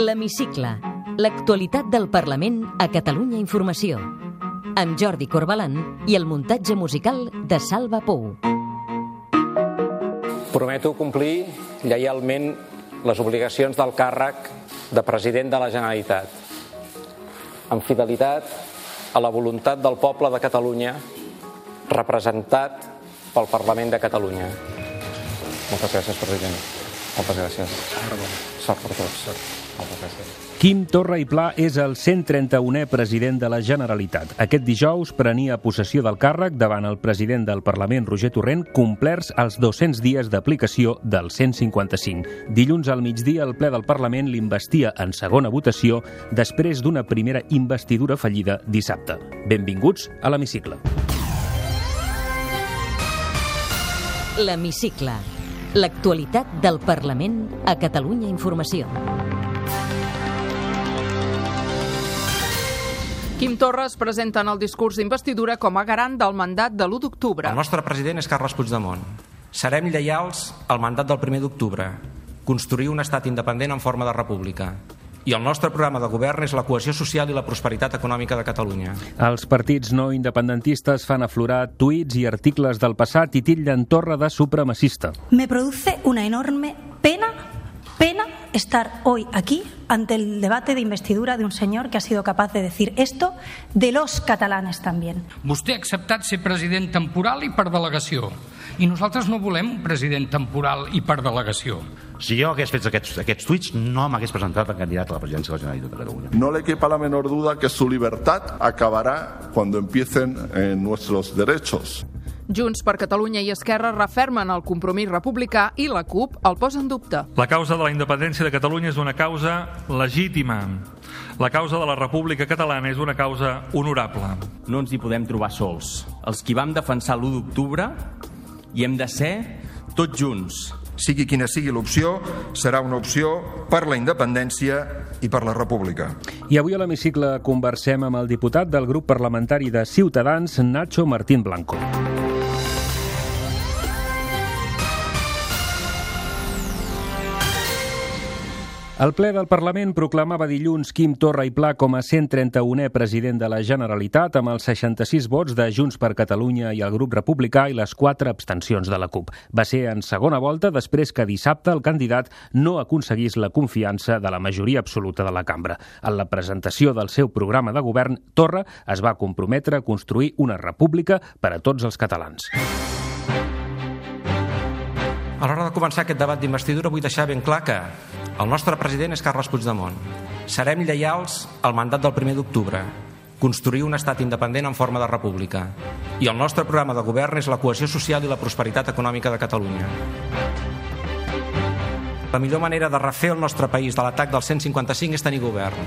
L'Hemicicle. L'actualitat del Parlament a Catalunya Informació. Amb Jordi Corbalan i el muntatge musical de Salva Pou. Prometo complir lleialment les obligacions del càrrec de president de la Generalitat, amb fidelitat a la voluntat del poble de Catalunya, representat pel Parlament de Catalunya. Moltes gràcies, president. Moltes gràcies. Sort per tots. Moltes gràcies. Quim Torra i Pla és el 131è president de la Generalitat. Aquest dijous prenia possessió del càrrec davant el president del Parlament, Roger Torrent, complerts els 200 dies d'aplicació del 155. Dilluns al migdia, el ple del Parlament l'investia en segona votació després d'una primera investidura fallida dissabte. Benvinguts a l'Hemicicle. L'Hemicicle. L'actualitat del Parlament a Catalunya Informació. Quim Torres presenta en el discurs d'investidura com a garant del mandat de l'1 d'octubre. El nostre president és Carles Puigdemont. Serem lleials al mandat del 1 d'octubre, construir un estat independent en forma de república. I el nostre programa de govern és la cohesió social i la prosperitat econòmica de Catalunya. Els partits no independentistes fan aflorar tuits i articles del passat i titllen Torra de supremacista. Me produce una enorme pena, pena estar hoy aquí ante el debate de investidura de un señor que ha sido capaz de decir esto de los catalanes también. Vostè ha acceptat ser president temporal i per delegació. I nosaltres no volem un president temporal i per delegació. Si jo hagués fet aquests, aquests tuits, no m'hagués presentat a candidat a la presidència de la Generalitat de Catalunya. No le quepa la menor duda que su libertad acabará cuando empiecen eh, nuestros derechos. Junts per Catalunya i Esquerra refermen el compromís republicà i la CUP el posa en dubte. La causa de la independència de Catalunya és una causa legítima. La causa de la República Catalana és una causa honorable. No ens hi podem trobar sols. Els qui vam defensar l'1 d'octubre hi hem de ser tots junts. Sigui quina sigui l'opció, serà una opció per la independència i per la república. I avui a l'hemicicle conversem amb el diputat del grup parlamentari de Ciutadans, Nacho Martín Blanco. El ple del Parlament proclamava dilluns Quim Torra i Pla com a 131è president de la Generalitat amb els 66 vots de Junts per Catalunya i el grup republicà i les 4 abstencions de la CUP. Va ser en segona volta després que dissabte el candidat no aconseguís la confiança de la majoria absoluta de la cambra. En la presentació del seu programa de govern, Torra es va comprometre a construir una república per a tots els catalans. A l'hora de començar aquest debat d'investidura vull deixar ben clar que el nostre president és Carles Puigdemont. Serem lleials al mandat del 1 d'octubre, construir un estat independent en forma de república. I el nostre programa de govern és la cohesió social i la prosperitat econòmica de Catalunya. La millor manera de refer el nostre país de l'atac del 155 és tenir govern.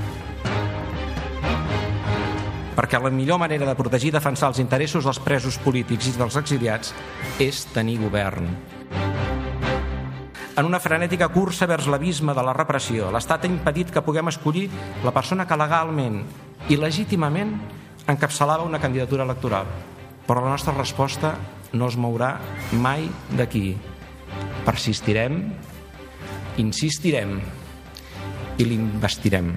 Perquè la millor manera de protegir i defensar els interessos dels presos polítics i dels exiliats és tenir govern en una frenètica cursa vers l'abisme de la repressió. L'Estat ha impedit que puguem escollir la persona que legalment i legítimament encapçalava una candidatura electoral. Però la nostra resposta no es mourà mai d'aquí. Persistirem, insistirem i l'investirem.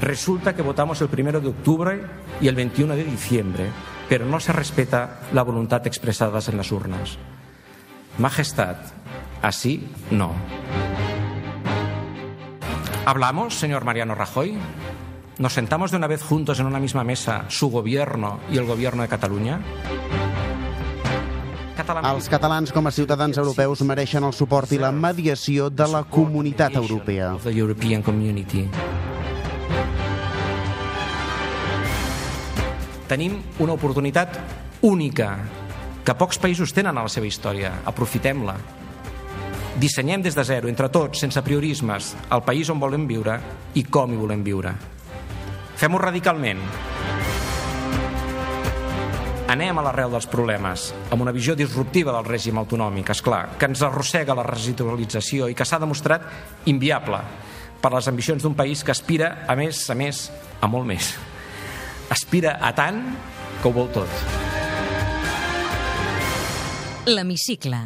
Resulta que votamos el 1 de octubre y el 21 de diciembre, pero no se respeta la voluntad expresadas en las urnas. Majestad, así no. ¿Hablamos, señor Mariano Rajoy? ¿Nos sentamos de una vez juntos en una misma mesa su gobierno y el gobierno de Catalunya? Els catalans com a ciutadans europeus mereixen el suport i la mediació de la comunitat europea. Tenim una oportunitat única que pocs països tenen a la seva història. Aprofitem-la. Dissenyem des de zero, entre tots, sense priorismes, el país on volem viure i com hi volem viure. Fem-ho radicalment. Anem a l'arrel dels problemes, amb una visió disruptiva del règim autonòmic, és clar, que ens arrossega la residualització i que s'ha demostrat inviable per les ambicions d'un país que aspira a més, a més, a molt més aspira a tant que ho vol tot. L'Hemicicle.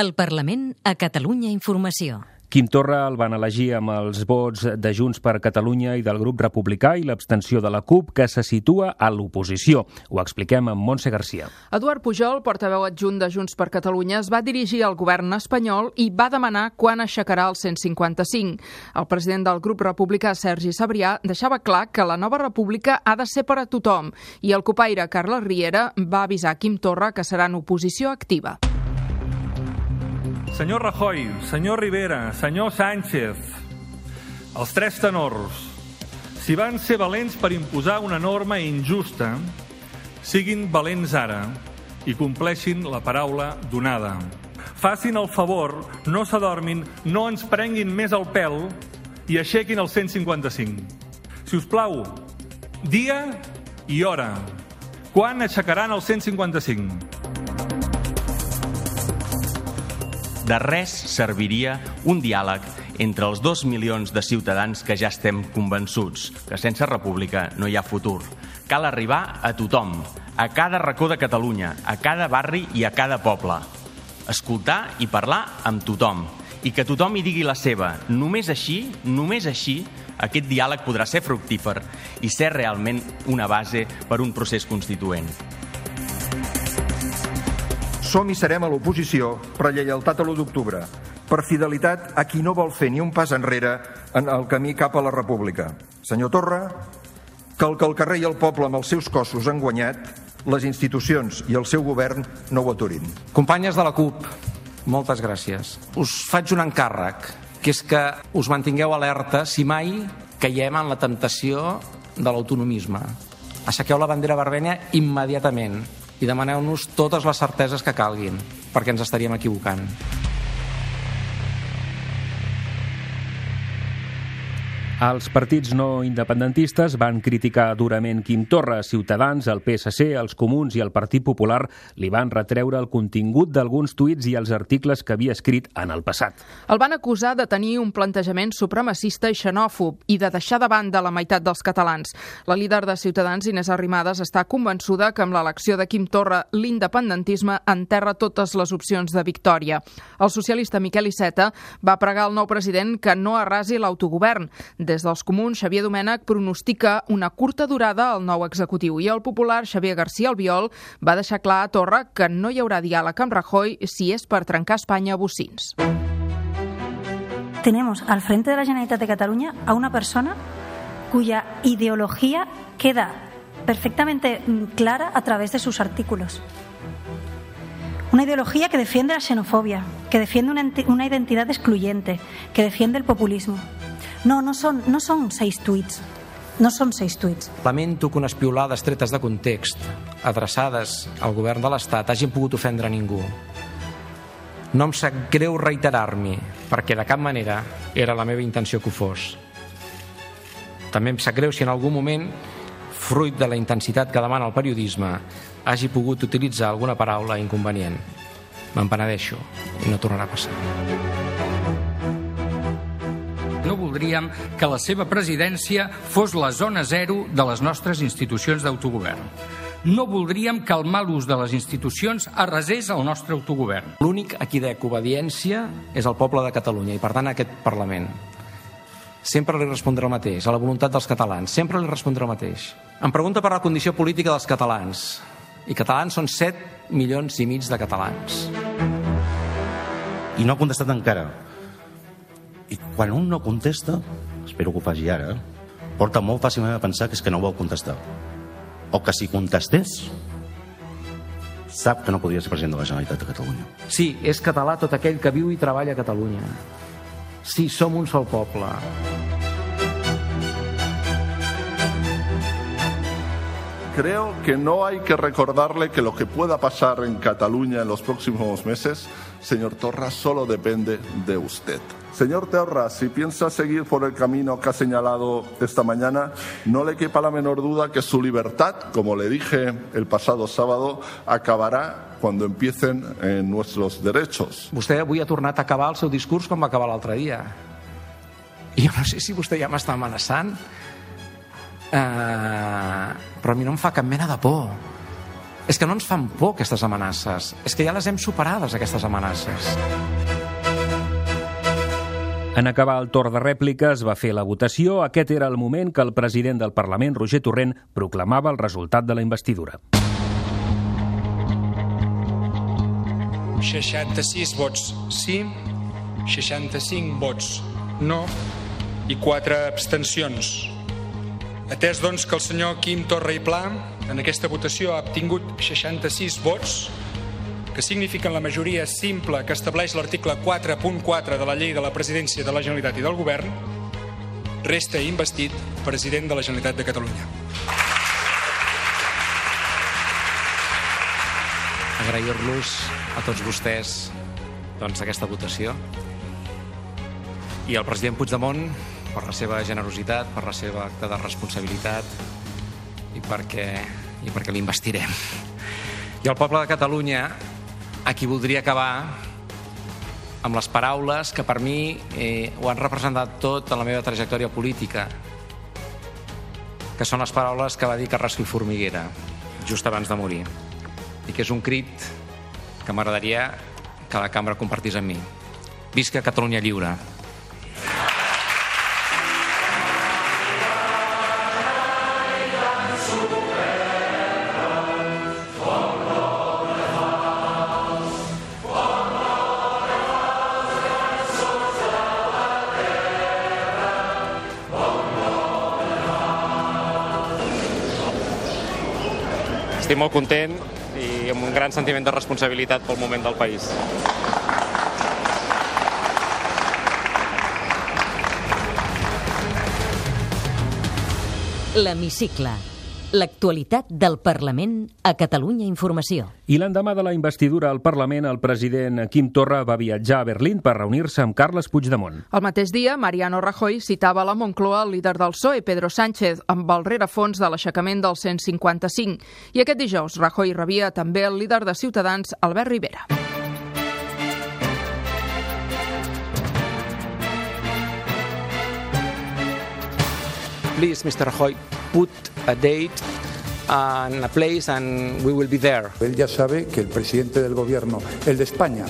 El Parlament a Catalunya Informació. Quim Torra el van elegir amb els vots de Junts per Catalunya i del grup republicà i l'abstenció de la CUP, que se situa a l'oposició. Ho expliquem amb Montse Garcia. Eduard Pujol, portaveu adjunt de Junts per Catalunya, es va dirigir al govern espanyol i va demanar quan aixecarà el 155. El president del grup republicà, Sergi Sabrià, deixava clar que la nova república ha de ser per a tothom i el copaire Carles Riera va avisar Quim Torra que serà en oposició activa. Senyor Rajoy, senyor Rivera, senyor Sánchez, els tres tenors, si van ser valents per imposar una norma injusta, siguin valents ara i compleixin la paraula donada. Facin el favor, no s'adormin, no ens prenguin més el pèl i aixequin el 155. Si us plau, dia i hora. Quan aixecaran el 155? De res serviria un diàleg entre els dos milions de ciutadans que ja estem convençuts que sense república no hi ha futur. Cal arribar a tothom, a cada racó de Catalunya, a cada barri i a cada poble. Escoltar i parlar amb tothom i que tothom hi digui la seva. Només així, només així, aquest diàleg podrà ser fructífer i ser realment una base per un procés constituent. Som i serem a l'oposició per lleialtat a l'1 d'octubre, per fidelitat a qui no vol fer ni un pas enrere en el camí cap a la república. Senyor Torra, que el que el carrer i el poble amb els seus cossos han guanyat, les institucions i el seu govern no ho aturin. Companyes de la CUP, moltes gràcies. Us faig un encàrrec, que és que us mantingueu alerta si mai caiem en la temptació de l'autonomisme. Aixequeu la bandera vermella immediatament i demaneu-nos totes les certeses que calguin, perquè ens estaríem equivocant. Els partits no independentistes van criticar durament Quim Torra. Ciutadans, el PSC, els Comuns i el Partit Popular li van retreure el contingut d'alguns tuits i els articles que havia escrit en el passat. El van acusar de tenir un plantejament supremacista i xenòfob i de deixar de banda la meitat dels catalans. La líder de Ciutadans, Inés Arrimadas, està convençuda que amb l'elecció de Quim Torra l'independentisme enterra totes les opcions de victòria. El socialista Miquel Iceta va pregar al nou president que no arrasi l'autogovern. Des dels comuns, Xavier Domènech pronostica una curta durada al nou executiu i el popular Xavier García Albiol va deixar clar a Torra que no hi haurà diàleg amb Rajoy si és per trencar Espanya a bocins. Tenemos al frente de la Generalitat de Cataluña a una persona cuya ideología queda perfectamente clara a través de sus artículos. Una ideología que defiende la xenofobia, que defiende una, una identidad excluyente, que defiende el populismo. No, no són, no són seis tuits. No són seis tuits. Lamento que unes piolades tretes de context, adreçades al govern de l'Estat, hagin pogut ofendre ningú. No em sap greu reiterar-m'hi, perquè de cap manera era la meva intenció que ho fos. També em sap greu si en algun moment, fruit de la intensitat que demana el periodisme, hagi pogut utilitzar alguna paraula inconvenient. Me'n penedeixo i no tornarà a passar. Voldríem que la seva presidència fos la zona zero de les nostres institucions d'autogovern. No voldríem que el mal ús de les institucions arrasés el nostre autogovern. L'únic a qui dec obediència és el poble de Catalunya i, per tant, aquest Parlament. Sempre li respondré el mateix, a la voluntat dels catalans. Sempre li respondré el mateix. Em pregunta per la condició política dels catalans. I catalans són 7 milions i mig de catalans. I no ha contestat encara. I quan un no contesta, espero que ho faci ara, porta molt fàcilment a pensar que és que no vol contestar. O que si contestés, sap que no podria ser president de la Generalitat de Catalunya. Sí, és català tot aquell que viu i treballa a Catalunya. Sí, som un sol poble. Creo que no hay que recordarle que lo que pueda pasar en Cataluña en los próximos meses, señor Torra, solo depende de usted. Señor Torra, si piensa seguir por el camino que ha señalado esta mañana, no le quepa la menor duda que su libertad, como le dije el pasado sábado, acabará cuando empiecen eh, nuestros derechos. Vostè avui ha tornat a acabar el seu discurs com va acabar l'altre dia. I jo no sé si vostè ja m'està amenaçant, eh, però a mi no em fa cap mena de por. És que no ens fan por aquestes amenaces. És que ja les hem superades, aquestes amenaces. En acabar el torn de rèplica es va fer la votació. Aquest era el moment que el president del Parlament, Roger Torrent, proclamava el resultat de la investidura. 66 vots sí, 65 vots no i 4 abstencions. Atès, doncs, que el senyor Quim Torra i Pla en aquesta votació ha obtingut 66 vots, que signifiquen la majoria simple que estableix l'article 4.4 de la llei de la presidència de la Generalitat i del Govern, resta investit president de la Generalitat de Catalunya. Agrair-los a tots vostès doncs, aquesta votació i al president Puigdemont per la seva generositat, per la seva acte de responsabilitat i perquè, i perquè l'investirem. I al poble de Catalunya, a qui voldria acabar amb les paraules que per mi eh, ho han representat tot en la meva trajectòria política, que són les paraules que va dir Carrasco i Formiguera just abans de morir i que és un crit que m'agradaria que la cambra compartís amb mi. Visca Catalunya lliure. Estic molt content i amb un gran sentiment de responsabilitat pel moment del país. L'Hemicicle. L'actualitat del Parlament a Catalunya Informació. I l'endemà de la investidura al Parlament, el president Quim Torra va viatjar a Berlín per reunir-se amb Carles Puigdemont. El mateix dia, Mariano Rajoy citava a la Moncloa el líder del PSOE, Pedro Sánchez, amb el rerefons de l'aixecament del 155. I aquest dijous, Rajoy rebia també el líder de Ciutadans, Albert Rivera. Please, Mr. Rajoy, put a date and a place and we will be there. Él ya sabe que el presidente del gobierno, el de España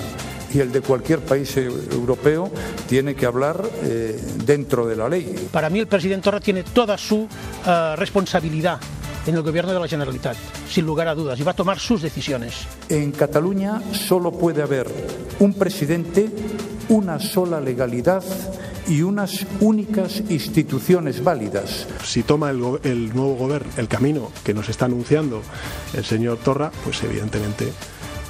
y el de cualquier país europeo, tiene que hablar eh, dentro de la ley. Para mí el presidente Torra tiene toda su uh, responsabilidad en el gobierno de la Generalitat, sin lugar a dudas, y va a tomar sus decisiones. En Cataluña solo puede haber un presidente, una sola legalidad y unas únicas instituciones válidas. Si toma el, el nuevo gobierno el camino que nos está anunciando el señor Torra, pues evidentemente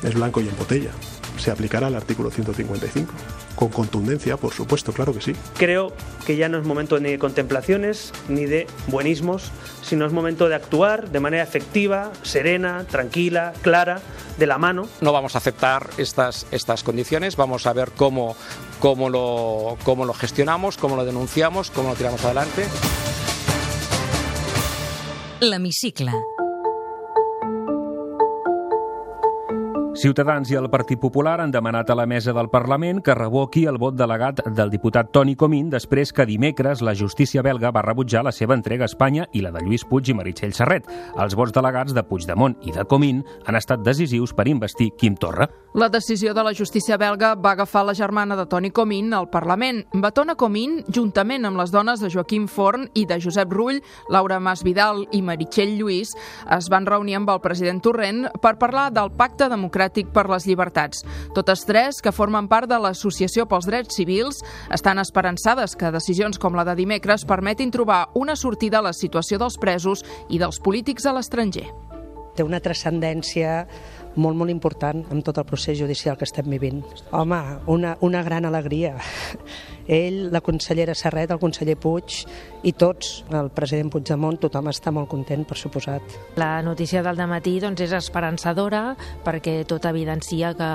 es blanco y en botella. Se aplicará el artículo 155. Con contundencia, por supuesto, claro que sí. Creo que ya no es momento ni de contemplaciones ni de buenismos, sino es momento de actuar de manera efectiva, serena, tranquila, clara, de la mano. No vamos a aceptar estas, estas condiciones, vamos a ver cómo, cómo, lo, cómo lo gestionamos, cómo lo denunciamos, cómo lo tiramos adelante. L'Hemicicle. Ciutadans i el Partit Popular han demanat a la mesa del Parlament que revoqui el vot delegat del diputat Toni Comín després que dimecres la justícia belga va rebutjar la seva entrega a Espanya i la de Lluís Puig i Meritxell Serret. Els vots delegats de Puigdemont i de Comín han estat decisius per investir Quim Torra. La decisió de la justícia belga va agafar la germana de Toni Comín al Parlament. Batona Comín, juntament amb les dones de Joaquim Forn i de Josep Rull, Laura Masvidal i Meritxell Lluís, es van reunir amb el president Torrent per parlar del pacte democràtic per les llibertats. Totes tres, que formen part de l'Associació pels Drets Civils, estan esperançades que decisions com la de dimecres permetin trobar una sortida a la situació dels presos i dels polítics a l'estranger. Té una transcendència molt, molt important amb tot el procés judicial que estem vivint. Home, una, una gran alegria. Ell, la consellera Serret, el conseller Puig i tots, el president Puigdemont, tothom està molt content, per suposat. La notícia del matí doncs, és esperançadora perquè tot evidencia que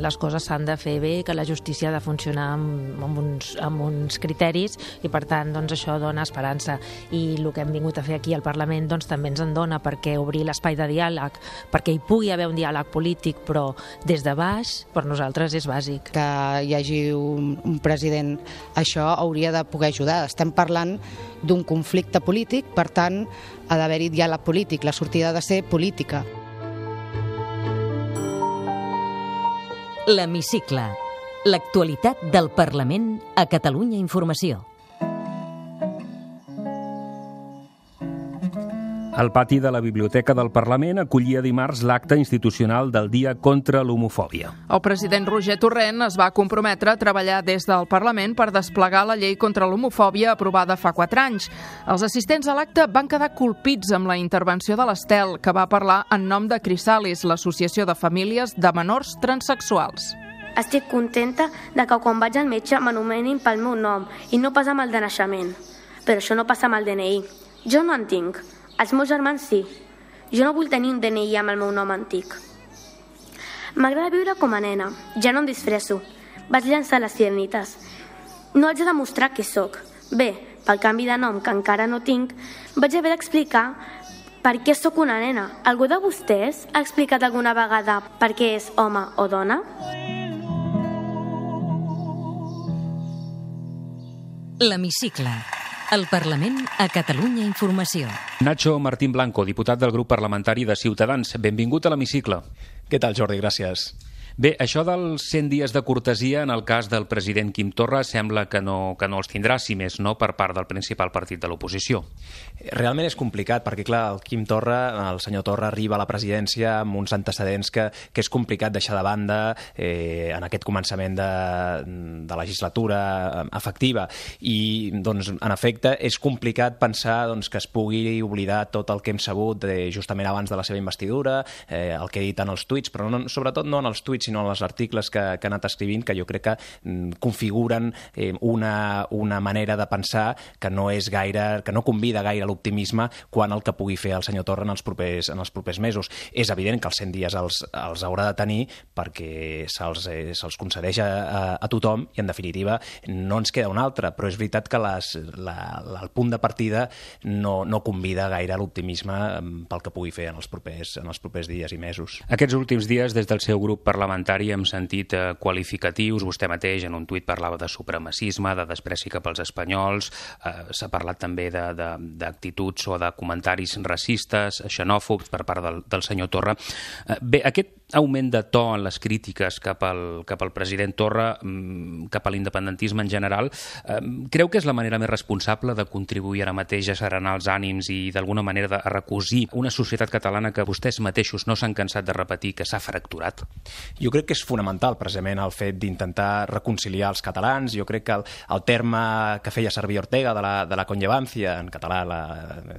les coses s'han de fer bé, que la justícia ha de funcionar amb, amb, uns, amb uns criteris i per tant doncs, això dona esperança i el que hem vingut a fer aquí al Parlament doncs, també ens en dona perquè obrir l'espai de diàleg, perquè hi pugui haver un diàleg polític però des de baix per nosaltres és bàsic. Que hi hagi un, un president això hauria de poder ajudar. Estem parlant d'un conflicte polític, per tant, ha d'haver-hi diàleg polític, la sortida ha de ser política. L'Hemicicle. L'actualitat del Parlament a Catalunya Informació. El pati de la Biblioteca del Parlament acollia dimarts l'acte institucional del Dia contra l'Homofòbia. El president Roger Torrent es va comprometre a treballar des del Parlament per desplegar la llei contra l'homofòbia aprovada fa quatre anys. Els assistents a l'acte van quedar colpits amb la intervenció de l'Estel, que va parlar en nom de Crisalis, l'Associació de Famílies de Menors Transsexuals. Estic contenta de que quan vaig al metge m'anomenin pel meu nom i no pas amb el de naixement. Però això no passa amb el DNI. Jo no en tinc. Els meus germans sí. Jo no vull tenir un DNI amb el meu nom antic. M'agrada viure com a nena. Ja no em disfresso. Vaig llançar les sirenites. No haig de demostrar qui sóc. Bé, pel canvi de nom que encara no tinc, vaig haver d'explicar per què sóc una nena. Algú de vostès ha explicat alguna vegada per què és home o dona? L'Hemicicle. El Parlament a Catalunya Informació. Nacho Martín Blanco, diputat del grup parlamentari de Ciutadans. Benvingut a l'Hemicicle. Què tal, Jordi? Gràcies. Bé, això dels 100 dies de cortesia en el cas del president Quim Torra sembla que no, que no els tindrà, si més no, per part del principal partit de l'oposició. Realment és complicat, perquè, clar, el Quim Torra, el senyor Torra, arriba a la presidència amb uns antecedents que, que és complicat deixar de banda eh, en aquest començament de, de legislatura eh, efectiva. I, doncs, en efecte, és complicat pensar doncs, que es pugui oblidar tot el que hem sabut de, justament abans de la seva investidura, eh, el que he dit en els tuits, però no, sobretot no en els tuits, sinó en els articles que, que ha anat escrivint, que jo crec que mm, configuren eh, una, una manera de pensar que no és gaire, que no convida gaire l'optimisme quan el que pugui fer el senyor Torra en els propers, en els propers mesos. És evident que els 100 dies els, els haurà de tenir perquè se'ls eh, se concedeix a, a, a tothom i, en definitiva, no ens queda un altre, però és veritat que les, la, la, el punt de partida no, no convida gaire l'optimisme mm, pel que pugui fer en els, propers, en els propers dies i mesos. Aquests últims dies, des del seu grup parlamentari, parlamentari hem sentit eh, qualificatius, vostè mateix en un tuit parlava de supremacisme, de despreci cap als espanyols, eh, s'ha parlat també d'actituds o de comentaris racistes, xenòfobs per part del, del senyor Torra. Eh, bé, aquest augment de to en les crítiques cap al, cap al president Torra, mm, cap a l'independentisme en general, eh, creu que és la manera més responsable de contribuir ara mateix a serenar els ànims i d'alguna manera de recosir una societat catalana que vostès mateixos no s'han cansat de repetir que s'ha fracturat? Jo crec que és fonamental precisament el fet d'intentar reconciliar els catalans. Jo crec que el, el terme que feia servir Ortega de la, de la conllevància, en català, la,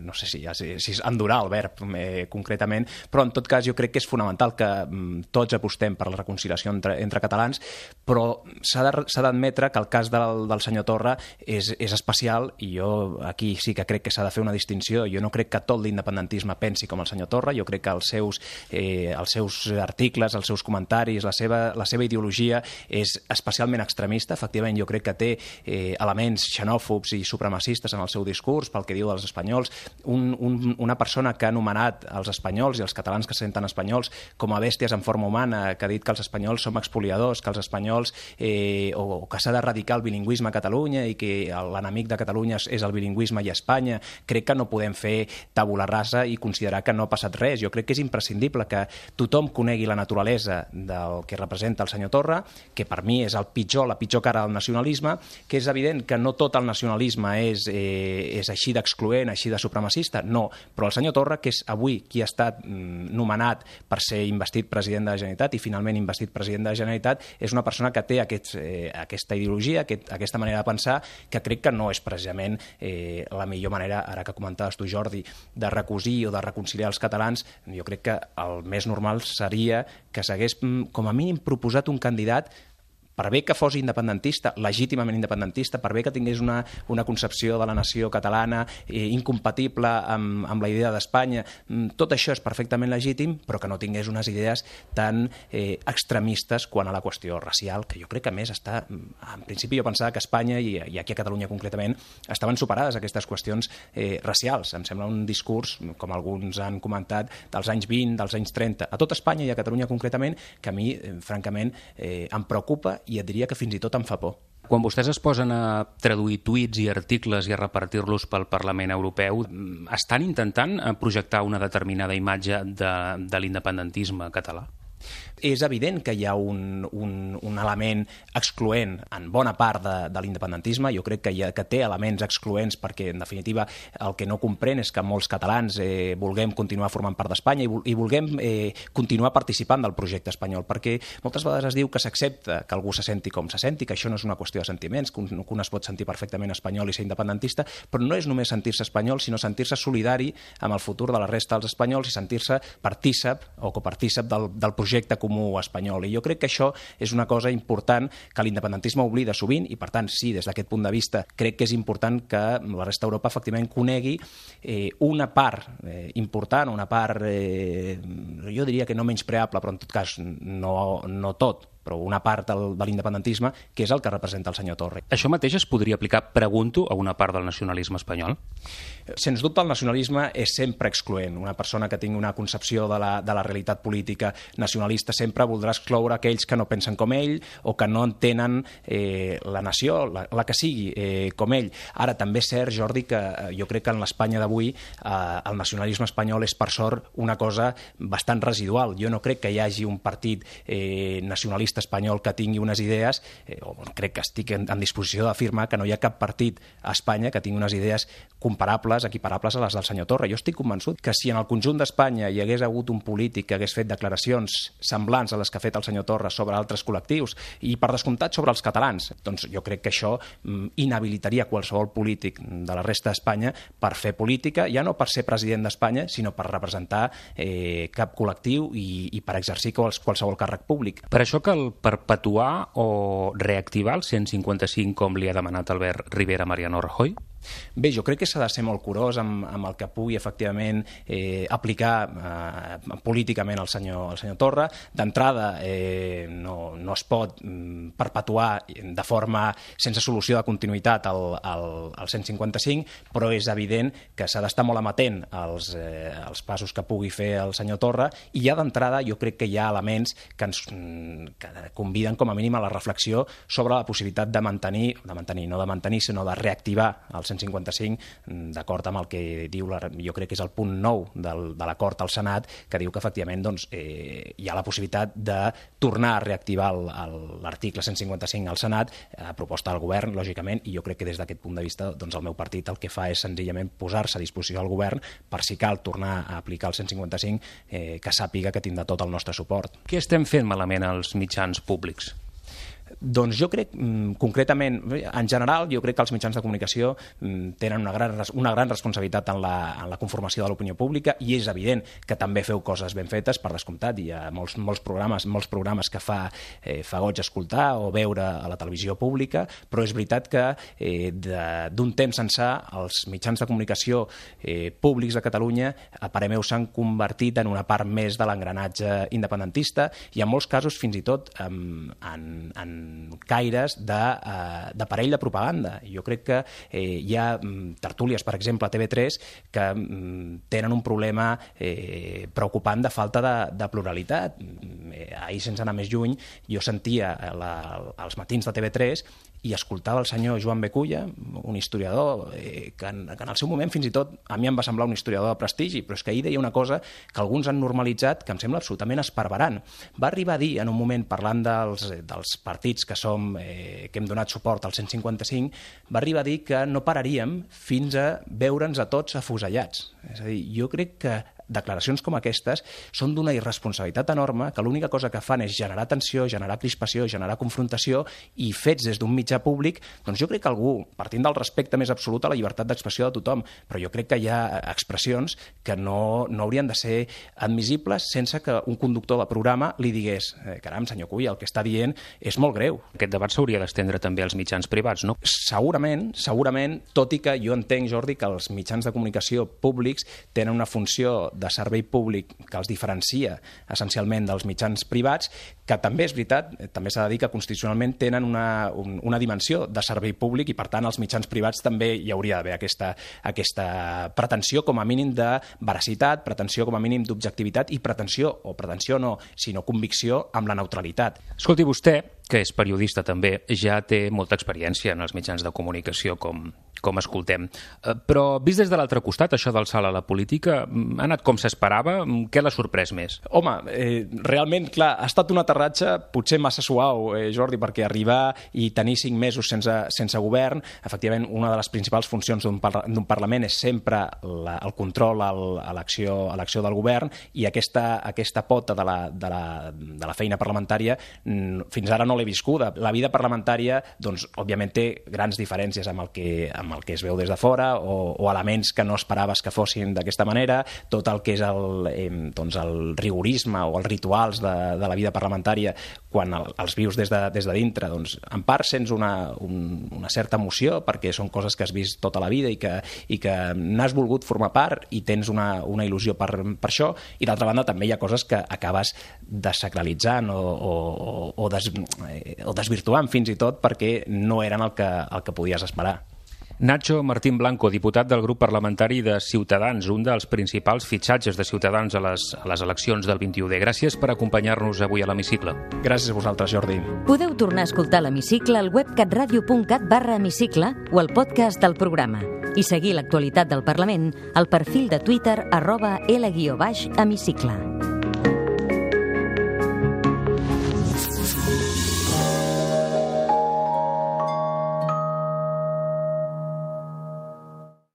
no sé si, si, si és endurar el verb eh, concretament, però en tot cas jo crec que és fonamental que mm, tots apostem per la reconciliació entre, entre catalans, però s'ha d'admetre que el cas del, del senyor Torra és, és especial i jo aquí sí que crec que s'ha de fer una distinció. Jo no crec que tot l'independentisme pensi com el senyor Torra, jo crec que els seus, eh, els seus articles, els seus comentaris comentaris, la seva, la seva ideologia és especialment extremista. Efectivament, jo crec que té eh, elements xenòfobs i supremacistes en el seu discurs, pel que diu dels espanyols. Un, un, una persona que ha anomenat els espanyols i els catalans que se senten espanyols com a bèsties en forma humana, que ha dit que els espanyols som expoliadors, que els espanyols eh, o, o que s'ha d'erradicar el bilingüisme a Catalunya i que l'enemic de Catalunya és el bilingüisme i Espanya. Crec que no podem fer tabula rasa i considerar que no ha passat res. Jo crec que és imprescindible que tothom conegui la naturalesa del que representa el senyor Torra, que per mi és el pitjor, la pitjor cara del nacionalisme, que és evident que no tot el nacionalisme és, eh, és així d'excloent, així de supremacista, no, però el senyor Torra, que és avui qui ha estat mm, nomenat per ser investit president de la Generalitat i finalment investit president de la Generalitat, és una persona que té aquests, eh, aquesta ideologia, aquest, aquesta manera de pensar, que crec que no és precisament eh, la millor manera, ara que comentaves tu, Jordi, de recosir o de reconciliar els catalans, jo crec que el més normal seria que s'hagués mm, com a mínim proposat un candidat per bé que fos independentista, legítimament independentista, per bé que tingués una, una concepció de la nació catalana eh, incompatible amb, amb la idea d'Espanya, mm, tot això és perfectament legítim, però que no tingués unes idees tan eh, extremistes quan a la qüestió racial, que jo crec que més està... Mm, en principi jo pensava que Espanya, i, i aquí a Catalunya concretament, estaven superades aquestes qüestions eh, racials. Em sembla un discurs, com alguns han comentat, dels anys 20, dels anys 30, a tot Espanya i a Catalunya concretament, que a mi, eh, francament, eh, em preocupa i et diria que fins i tot em fa por. Quan vostès es posen a traduir tuits i articles i a repartir-los pel Parlament Europeu, estan intentant projectar una determinada imatge de, de l'independentisme català? És evident que hi ha un, un, un element excloent en bona part de, de l'independentisme. Jo crec que, hi ha, que té elements excloents perquè, en definitiva, el que no comprèn és que molts catalans eh, vulguem continuar formant part d'Espanya i, i vulguem eh, continuar participant del projecte espanyol, perquè moltes vegades es diu que s'accepta que algú se senti com se senti, que això no és una qüestió de sentiments, que un, que un es pot sentir perfectament espanyol i ser independentista, però no és només sentir-se espanyol, sinó sentir-se solidari amb el futur de la resta dels espanyols i sentir-se partícip o copartícip del, del projecte comú espanyol. I jo crec que això és una cosa important que l'independentisme oblida sovint i, per tant, sí, des d'aquest punt de vista, crec que és important que la resta d'Europa efectivament conegui eh, una part eh, important, una part, eh, jo diria que no menyspreable, però en tot cas no, no tot, però una part del, de l'independentisme, que és el que representa el senyor Torre. Això mateix es podria aplicar, pregunto, a una part del nacionalisme espanyol? Sens dubte el nacionalisme és sempre excloent. Una persona que tingui una concepció de la, de la realitat política nacionalista sempre voldrà excloure aquells que no pensen com ell o que no entenen eh, la nació, la, la que sigui, eh, com ell. Ara, també és cert, Jordi, que eh, jo crec que en l'Espanya d'avui eh, el nacionalisme espanyol és, per sort, una cosa bastant residual. Jo no crec que hi hagi un partit eh, nacionalista nacionalista espanyol que tingui unes idees, eh, o crec que estic en, en disposició d'afirmar que no hi ha cap partit a Espanya que tingui unes idees comparables, equiparables a les del senyor Torra. Jo estic convençut que si en el conjunt d'Espanya hi hagués hagut un polític que hagués fet declaracions semblants a les que ha fet el senyor Torra sobre altres col·lectius i, per descomptat, sobre els catalans, doncs jo crec que això mm, inhabilitaria qualsevol polític de la resta d'Espanya per fer política, ja no per ser president d'Espanya, sinó per representar eh, cap col·lectiu i, i per exercir qualsevol càrrec públic. Per això cal perpetuar o reactivar el 155 com li ha demanat Albert Rivera Mariano Rajoy? Bé, jo crec que s'ha de ser molt curós amb, amb el que pugui efectivament eh, aplicar eh, políticament el senyor, el senyor Torra. D'entrada, eh, no, no es pot mm, perpetuar de forma sense solució de continuïtat el, el, el 155, però és evident que s'ha d'estar molt amatent als, eh, als passos que pugui fer el senyor Torra i ja d'entrada jo crec que hi ha elements que ens mm, que conviden com a mínim a la reflexió sobre la possibilitat de mantenir, de mantenir, no de mantenir, sinó de reactivar el 155 mm, d'acord amb el que diu, la, jo crec que és el punt 9 del, de l'acord al Senat, que diu que efectivament doncs, eh, hi ha la possibilitat de tornar a reactivar l'article 155 al Senat, a proposta del govern, lògicament, i jo crec que des d'aquest punt de vista doncs, el meu partit el que fa és senzillament posar-se a disposició del govern per si cal tornar a aplicar el 155, eh, que sàpiga que tindrà tot el nostre suport. Què estem fent malament als mitjans públics? Doncs jo crec, mm, concretament, en general, jo crec que els mitjans de comunicació mm, tenen una gran, una gran responsabilitat en la, en la conformació de l'opinió pública i és evident que també feu coses ben fetes, per descomptat. Hi ha molts, molts, programes, molts programes que fa, eh, fa goig escoltar o veure a la televisió pública, però és veritat que eh, d'un temps ençà els mitjans de comunicació eh, públics de Catalunya, a parer meu, s'han convertit en una part més de l'engranatge independentista i en molts casos fins i tot en, en, en caires de, eh, de propaganda. Jo crec que eh, hi ha mm, tertúlies, per exemple, a TV3, que mm, tenen un problema eh, preocupant de falta de, de pluralitat. Mm, eh, ahir, sense anar més lluny, jo sentia la, els matins de TV3 i escoltava el senyor Joan Beculla, un historiador eh, que, en, que en el seu moment fins i tot a mi em va semblar un historiador de prestigi, però és que ahir deia una cosa que alguns han normalitzat que em sembla absolutament esparverant. Va arribar a dir, en un moment, parlant dels, dels partits que, som, eh, que hem donat suport al 155, va arribar a dir que no pararíem fins a veure'ns a tots afusellats. És a dir, jo crec que declaracions com aquestes són d'una irresponsabilitat enorme que l'única cosa que fan és generar tensió, generar crispació, generar confrontació i fets des d'un mitjà públic, doncs jo crec que algú, partint del respecte més absolut a la llibertat d'expressió de tothom, però jo crec que hi ha expressions que no, no haurien de ser admissibles sense que un conductor de programa li digués eh, caram, senyor Cuy, el que està dient és molt greu. Aquest debat s'hauria d'estendre també als mitjans privats, no? Segurament, segurament, tot i que jo entenc, Jordi, que els mitjans de comunicació públics tenen una funció de servei públic que els diferencia essencialment dels mitjans privats, que també és veritat, eh, també s'ha de dir que constitucionalment tenen una, un, una dimensió de servei públic i per tant als mitjans privats també hi hauria d'haver aquesta, aquesta pretensió com a mínim de veracitat, pretensió com a mínim d'objectivitat i pretensió, o pretensió no, sinó convicció amb la neutralitat. Escolti, vostè que és periodista també, ja té molta experiència en els mitjans de comunicació, com, com escoltem. Eh, però, vist des de l'altre costat, això del salt a la política, mm, ha anat com s'esperava? Mm, què l'ha sorprès més? Home, eh, realment, clar, ha estat un aterratge potser massa suau, eh, Jordi, perquè arribar i tenir cinc mesos sense, sense govern, efectivament, una de les principals funcions d'un par Parlament és sempre la, el control al, a l'acció del govern i aquesta, aquesta pota de la, de, la, de la feina parlamentària mm, fins ara no l'he viscuda. La vida parlamentària, doncs, òbviament té grans diferències amb el que, amb el que es veu des de fora o, o elements que no esperaves que fossin d'aquesta manera, tot el que és el, eh, doncs el rigorisme o els rituals de, de la vida parlamentària quan el, els vius des de, des de dintre, doncs en part sents una, un, una certa emoció perquè són coses que has vist tota la vida i que, i que n'has volgut formar part i tens una, una il·lusió per, per això i d'altra banda també hi ha coses que acabes desacralitzant o, o, o, des, eh, o desvirtuant fins i tot perquè no eren el que, el que podies esperar. Nacho Martín Blanco, diputat del grup parlamentari de Ciutadans, un dels principals fitxatges de Ciutadans a les, a les eleccions del 21D. Gràcies per acompanyar-nos avui a l'Hemicicle. Gràcies a vosaltres, Jordi. Podeu tornar a escoltar l'Hemicicle al web catradio.cat barra hemicicle o al podcast del programa i seguir l'actualitat del Parlament al perfil de Twitter arroba L-hemicicle.